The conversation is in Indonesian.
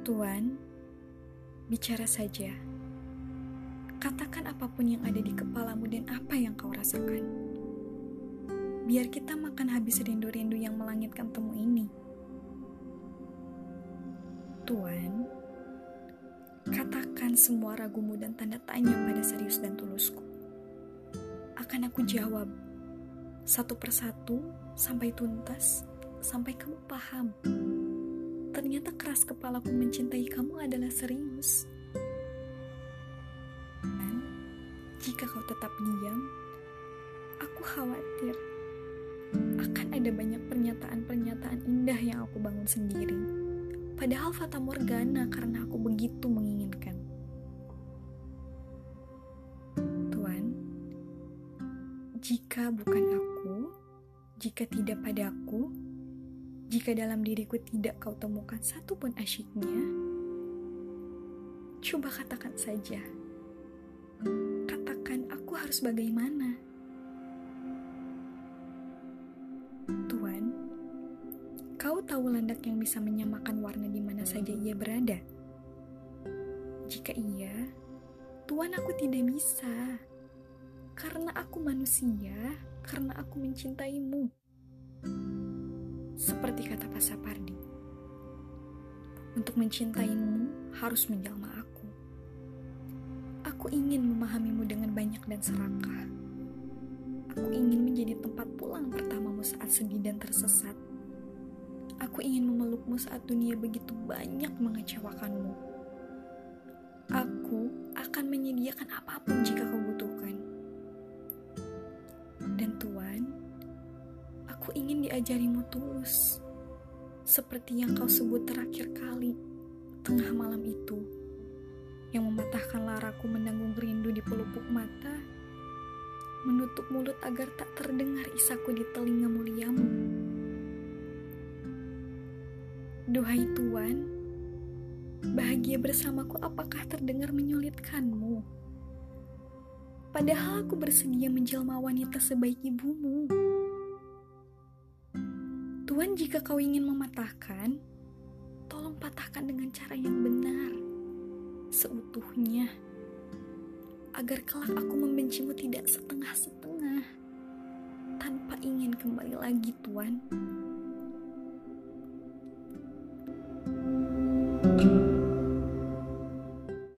Tuan, bicara saja. Katakan apa pun yang ada di kepalamu dan apa yang kau rasakan. Biar kita makan habis rindu-rindu yang melangitkan temu ini. Tuan, katakan semua ragumu dan tanda tanya pada serius dan tulusku. Akan aku jawab satu persatu sampai tuntas, sampai kamu paham. Ternyata keras kepalaku mencintai kamu adalah serius. Dan jika kau tetap diam, aku khawatir akan ada banyak pernyataan-pernyataan indah yang aku bangun sendiri. Padahal fata morgana karena aku begitu menginginkan. Tuan, jika bukan aku, jika tidak padaku, jika dalam diriku tidak kau temukan satu pun asyiknya, coba katakan saja. Katakan aku harus bagaimana? Tuan, kau tahu landak yang bisa menyamakan warna di mana saja ia berada? Jika iya, Tuan aku tidak bisa. Karena aku manusia, karena aku mencintaimu. Seperti kata Pak Sapardi. Untuk mencintaimu harus menjelma aku. Aku ingin memahamimu dengan banyak dan serakah. Aku ingin menjadi tempat pulang pertamamu saat sedih dan tersesat. Aku ingin memelukmu saat dunia begitu banyak mengecewakanmu. Aku akan menyediakan apa pun jika kau aku ingin diajarimu tulus. Seperti yang kau sebut terakhir kali, tengah malam itu, yang mematahkan laraku menanggung rindu di pelupuk mata, menutup mulut agar tak terdengar isaku di telinga muliamu. Duhai Tuan, bahagia bersamaku apakah terdengar menyulitkanmu? Padahal aku bersedia menjelma wanita sebaik ibumu. Tuan, jika kau ingin mematahkan, tolong patahkan dengan cara yang benar, seutuhnya, agar kelak aku membencimu tidak setengah-setengah, tanpa ingin kembali lagi, Tuan. thank you